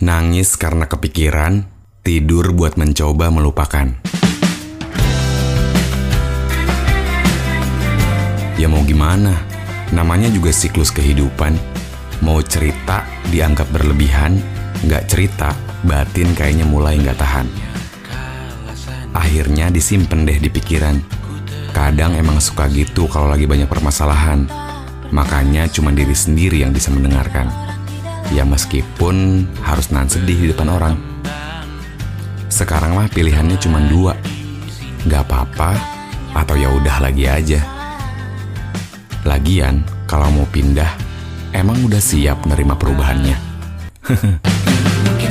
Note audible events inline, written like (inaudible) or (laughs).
Nangis karena kepikiran, tidur buat mencoba melupakan. Ya mau gimana? Namanya juga siklus kehidupan. Mau cerita dianggap berlebihan, nggak cerita, batin kayaknya mulai nggak tahan. Akhirnya disimpan deh di pikiran. Kadang emang suka gitu kalau lagi banyak permasalahan. Makanya cuma diri sendiri yang bisa mendengarkan. Ya meskipun harus nahan sedih di depan orang. Sekarang mah pilihannya cuma dua. Gak apa-apa atau ya udah lagi aja. Lagian kalau mau pindah, emang udah siap nerima perubahannya. (laughs) Mungkin